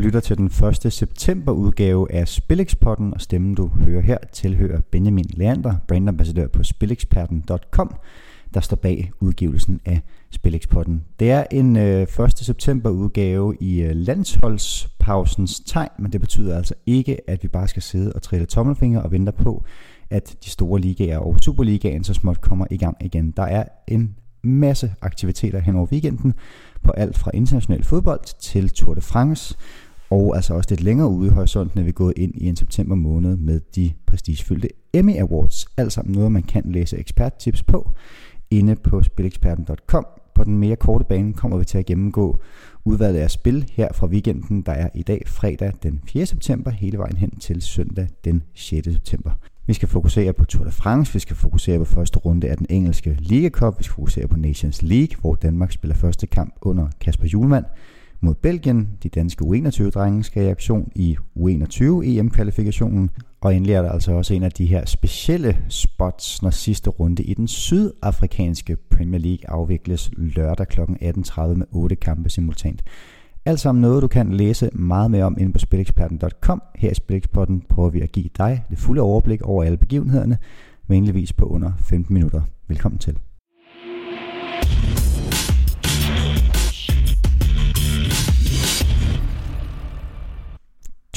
lytter til den 1. september udgave af Spilleksperten, og stemmen du hører her tilhører Benjamin Leander, brandambassadør på spileksperten.com, der står bag udgivelsen af Spilleksperten. Det er en øh, 1. september udgave i øh, landsholdspausens tegn, men det betyder altså ikke, at vi bare skal sidde og trille tommelfinger og vente på, at de store ligaer og Superligaen så småt kommer i gang igen. Der er en masse aktiviteter hen over weekenden på alt fra international fodbold til Tour de France, og altså også lidt længere ude i horisonten er vi gået ind i en september måned med de prestigefyldte Emmy Awards. Alt sammen noget, man kan læse eksperttips på inde på spileksperten.com. På den mere korte bane kommer vi til at gennemgå udvalget af spil her fra weekenden, der er i dag fredag den 4. september, hele vejen hen til søndag den 6. september. Vi skal fokusere på Tour de France, vi skal fokusere på første runde af den engelske Liga Cup, vi skal fokusere på Nations League, hvor Danmark spiller første kamp under Kasper Julemand mod Belgien. De danske U21-drenge skal i aktion i U21 EM-kvalifikationen. Og endelig er der altså også en af de her specielle spots, når sidste runde i den sydafrikanske Premier League afvikles lørdag kl. 18.30 med otte kampe simultant. Alt sammen noget, du kan læse meget mere om inde på spileksperten.com. Her i Spileksperten prøver vi at give dig det fulde overblik over alle begivenhederne, venligvis på under 15 minutter. Velkommen til.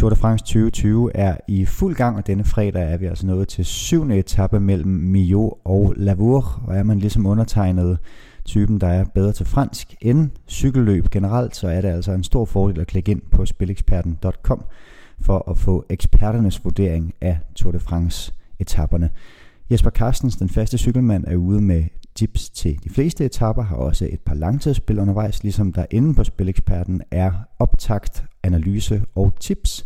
Tour de France 2020 er i fuld gang, og denne fredag er vi altså nået til syvende etape mellem Millau og Lavour, og er man ligesom undertegnet typen, der er bedre til fransk end cykelløb generelt, så er det altså en stor fordel at klikke ind på spileksperten.com for at få eksperternes vurdering af Tour de France etaperne. Jesper Carstens, den faste cykelmand, er ude med tips til de fleste etapper, har også et par langtidsspil undervejs, ligesom der inde på Spileksperten er optakt, analyse og tips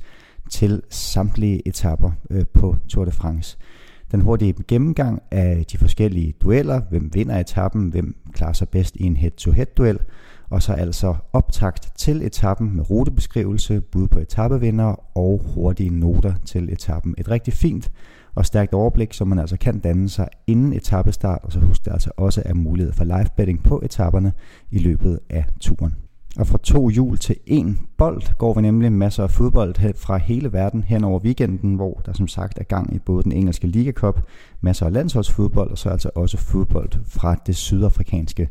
til samtlige etapper øh, på Tour de France. Den hurtige gennemgang af de forskellige dueller, hvem vinder etappen, hvem klarer sig bedst i en head-to-head duel, og så altså optakt til etappen med rutebeskrivelse, bud på etappevinder og hurtige noter til etappen. Et rigtig fint og stærkt overblik, som man altså kan danne sig inden etappestart, og så husk det altså også er mulighed for live betting på etapperne i løbet af turen. Og fra to hjul til en bold går vi nemlig masser af fodbold fra hele verden hen over weekenden, hvor der som sagt er gang i både den engelske Liga Cup, masser af landsholdsfodbold, og så altså også fodbold fra det sydafrikanske.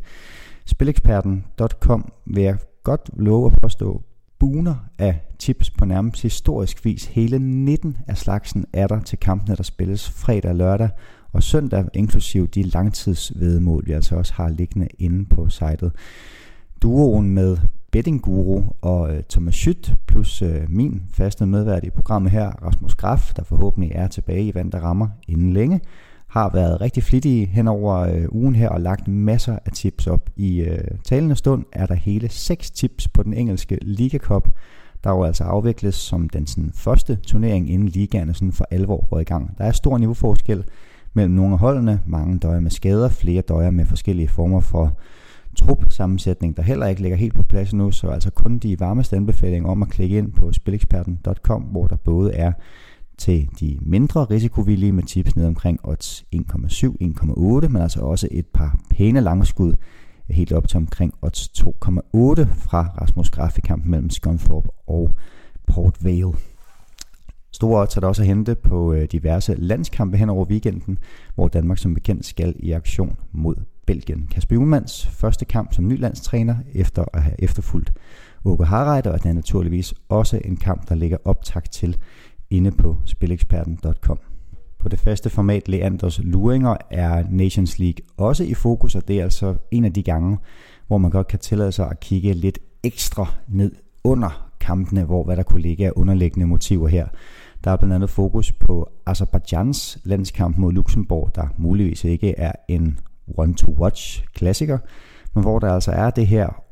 Spileksperten.com vil jeg godt love at påstå, buner af tips på nærmest historisk vis. Hele 19 af slagsen er der til kampene, der spilles fredag og lørdag, og søndag, inklusive de langtidsvedmål, vi altså også har liggende inde på sitet. Duoen med bettingguru og øh, Thomas Schütt, plus øh, min faste medvært i programmet her, Rasmus Graf, der forhåbentlig er tilbage i vand, der rammer inden længe, har været rigtig flittige hen over øh, ugen her og lagt masser af tips op. I øh, talende stund er der hele seks tips på den engelske Liga Cup, der jo altså afvikles som den sådan, første turnering, inden ligaerne sådan for alvor går i gang. Der er stor niveauforskel mellem nogle af holdene. Mange døjer med skader, flere døjer med forskellige former for trupsammensætning, der heller ikke ligger helt på plads nu, så altså kun de varmeste anbefalinger om at klikke ind på spileksperten.com, hvor der både er til de mindre risikovillige med tips ned omkring odds 1,7-1,8, men altså også et par pæne langskud helt op til omkring odds 2,8 fra Rasmus Graf i kampen mellem Scunthorpe og Port Vale. Store odds er der også at hente på øh, diverse landskampe hen over weekenden, hvor Danmark som bekendt skal i aktion mod Belgien. Kasper Juhlmanns første kamp som ny landstræner efter at have efterfulgt Åke Harreide, og det er naturligvis også en kamp, der ligger optakt til inde på spileksperten.com. På det faste format Leanders Luringer er Nations League også i fokus, og det er altså en af de gange, hvor man godt kan tillade sig at kigge lidt ekstra ned under kampene, hvor hvad der kunne ligge af underliggende motiver her. Der er blandt andet fokus på Azerbaijans landskamp mod Luxembourg, der muligvis ikke er en one-to-watch klassiker, men hvor der altså er det her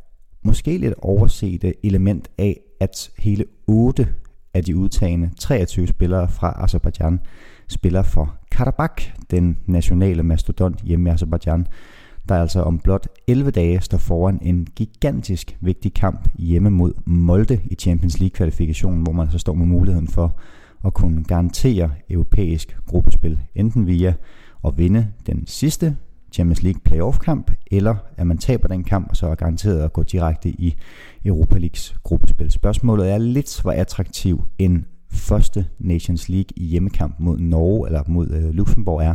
måske lidt oversete element af, at hele 8 af de udtagende 23 spillere fra Azerbaijan spiller for Karabakh, den nationale mastodont hjemme i Azerbaijan, der altså om blot 11 dage står foran en gigantisk vigtig kamp hjemme mod Molde i Champions League kvalifikationen, hvor man så står med muligheden for at kunne garantere europæisk gruppespil, enten via at vinde den sidste Champions League playoff-kamp, eller at man taber den kamp, og så er garanteret at gå direkte i Europa Leagues gruppespil. Spørgsmålet er lidt, hvor attraktiv en første Nations League i hjemmekamp mod Norge eller mod øh, Luxembourg er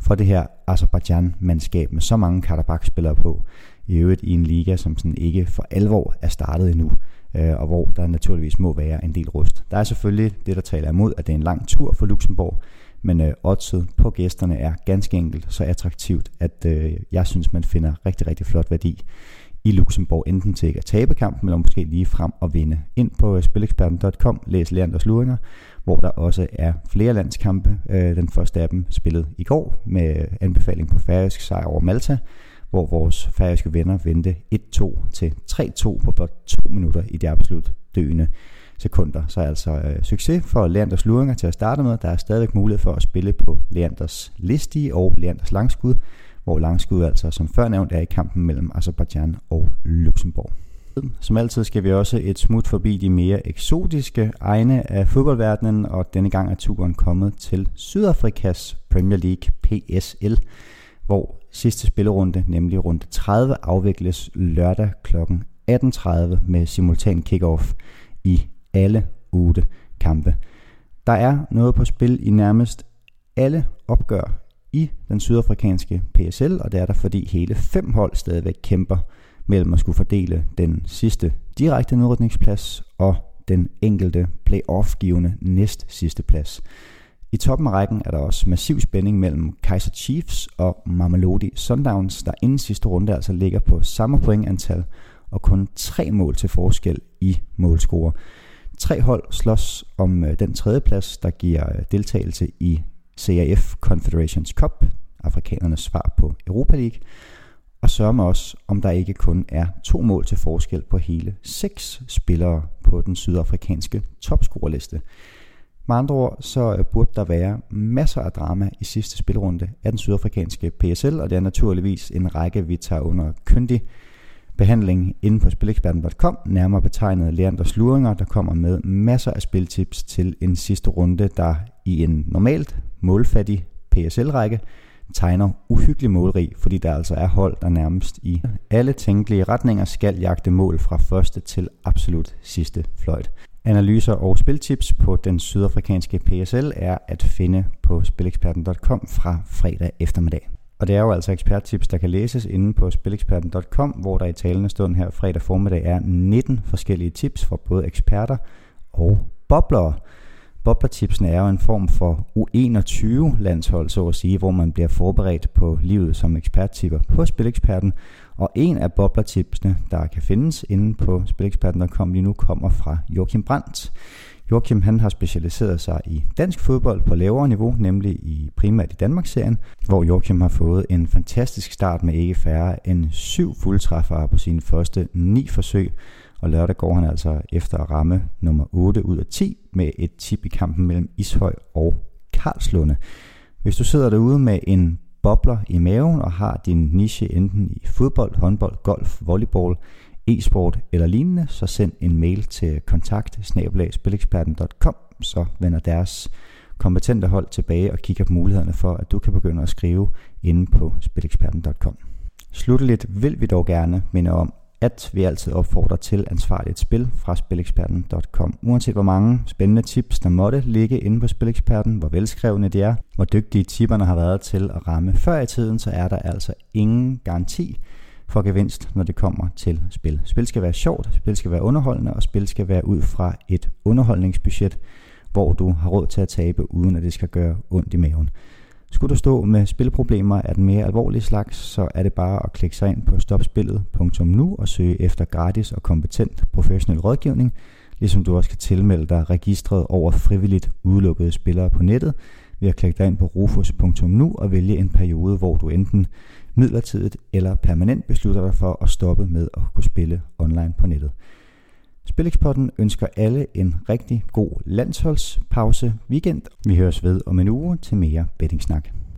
for det her Azerbaijan-mandskab med så mange Karabakh-spillere på. I øvrigt i en liga, som sådan ikke for alvor er startet endnu, øh, og hvor der naturligvis må være en del rust. Der er selvfølgelig det, der taler imod, at det er en lang tur for Luxembourg, men øh, oddset på gæsterne er ganske enkelt så attraktivt, at øh, jeg synes, man finder rigtig, rigtig flot værdi i Luxembourg, enten til at tabe kampen, eller måske lige frem og vinde. Ind på øh, spileksperten.com, læs Leanders Luringer, hvor der også er flere landskampe. Øh, den første af dem spillet i går med øh, anbefaling på færøsk sejr over Malta, hvor vores færøske venner vendte 1-2 til 3-2 på blot 2 minutter i det absolut døende sekunder. Så altså øh, succes for Leanders Luringer til at starte med. Der er stadigvæk mulighed for at spille på Leanders listige og Leanders langskud, hvor langskud altså som før nævnt er i kampen mellem Azerbaijan og Luxembourg. Som altid skal vi også et smut forbi de mere eksotiske egne af fodboldverdenen, og denne gang er turen kommet til Sydafrikas Premier League PSL, hvor sidste spillerunde, nemlig runde 30, afvikles lørdag kl. 18.30 med simultan kickoff i alle otte kampe. Der er noget på spil i nærmest alle opgør i den sydafrikanske PSL, og det er der fordi hele fem hold stadigvæk kæmper mellem at skulle fordele den sidste direkte nedrykningsplads og den enkelte playoff-givende næst sidste plads. I toppen af rækken er der også massiv spænding mellem Kaiser Chiefs og Mamelodi Sundowns, der inden sidste runde altså ligger på samme pointantal og kun tre mål til forskel i målscore. Tre hold slås om øh, den tredje plads, der giver øh, deltagelse i CAF Confederations Cup, afrikanernes svar på Europa League, og sørger også, om der ikke kun er to mål til forskel på hele seks spillere på den sydafrikanske topscorerliste. Med andre ord, så øh, burde der være masser af drama i sidste spilrunde af den sydafrikanske PSL, og det er naturligvis en række, vi tager under kyndig behandling inde på spileksperten.com, nærmere betegnet Leander Sluringer, der kommer med masser af spiltips til en sidste runde, der i en normalt målfattig PSL-række tegner uhyggelig målrig, fordi der altså er hold, der nærmest i alle tænkelige retninger skal jagte mål fra første til absolut sidste fløjt. Analyser og spiltips på den sydafrikanske PSL er at finde på spileksperten.com fra fredag eftermiddag. Og det er jo altså eksperttips, der kan læses inde på spileksperten.com, hvor der i talende stund her fredag formiddag er 19 forskellige tips fra både eksperter og boblere. Boblertipsene er jo en form for U21-landshold, så at sige, hvor man bliver forberedt på livet som eksperttipper på Spileksperten. Og en af boblertipsene, der kan findes inde på spileksperten.com lige nu, kommer fra Joachim Brandt. Joachim han har specialiseret sig i dansk fodbold på lavere niveau, nemlig i primært i Danmarksserien, hvor Joachim har fået en fantastisk start med ikke færre end syv fuldtræffere på sine første ni forsøg, og lørdag går han altså efter at ramme nummer 8 ud af 10 med et tip i kampen mellem Ishøj og Karlslunde. Hvis du sidder derude med en bobler i maven og har din niche enten i fodbold, håndbold, golf, volleyball, e-sport eller lignende, så send en mail til kontakt så vender deres kompetente hold tilbage og kigger på mulighederne for, at du kan begynde at skrive inde på spileksperten.com. Slutteligt vil vi dog gerne minde om, at vi altid opfordrer til ansvarligt spil fra spileksperten.com. Uanset hvor mange spændende tips, der måtte ligge inde på Spileksperten, hvor velskrevne de er, hvor dygtige tipperne har været til at ramme før i tiden, så er der altså ingen garanti for gevinst, når det kommer til spil. Spil skal være sjovt, spil skal være underholdende, og spil skal være ud fra et underholdningsbudget, hvor du har råd til at tabe, uden at det skal gøre ondt i maven. Skulle du stå med spilproblemer af den mere alvorlige slags, så er det bare at klikke sig ind på stopspillet.nu og søge efter gratis og kompetent professionel rådgivning, ligesom du også kan tilmelde dig registret over frivilligt udelukkede spillere på nettet ved at klikke dig ind på rufus.nu og vælge en periode, hvor du enten midlertidigt eller permanent beslutter dig for at stoppe med at kunne spille online på nettet. Spilexporten ønsker alle en rigtig god landsholdspause weekend. Vi høres ved om en uge til mere bettingsnak.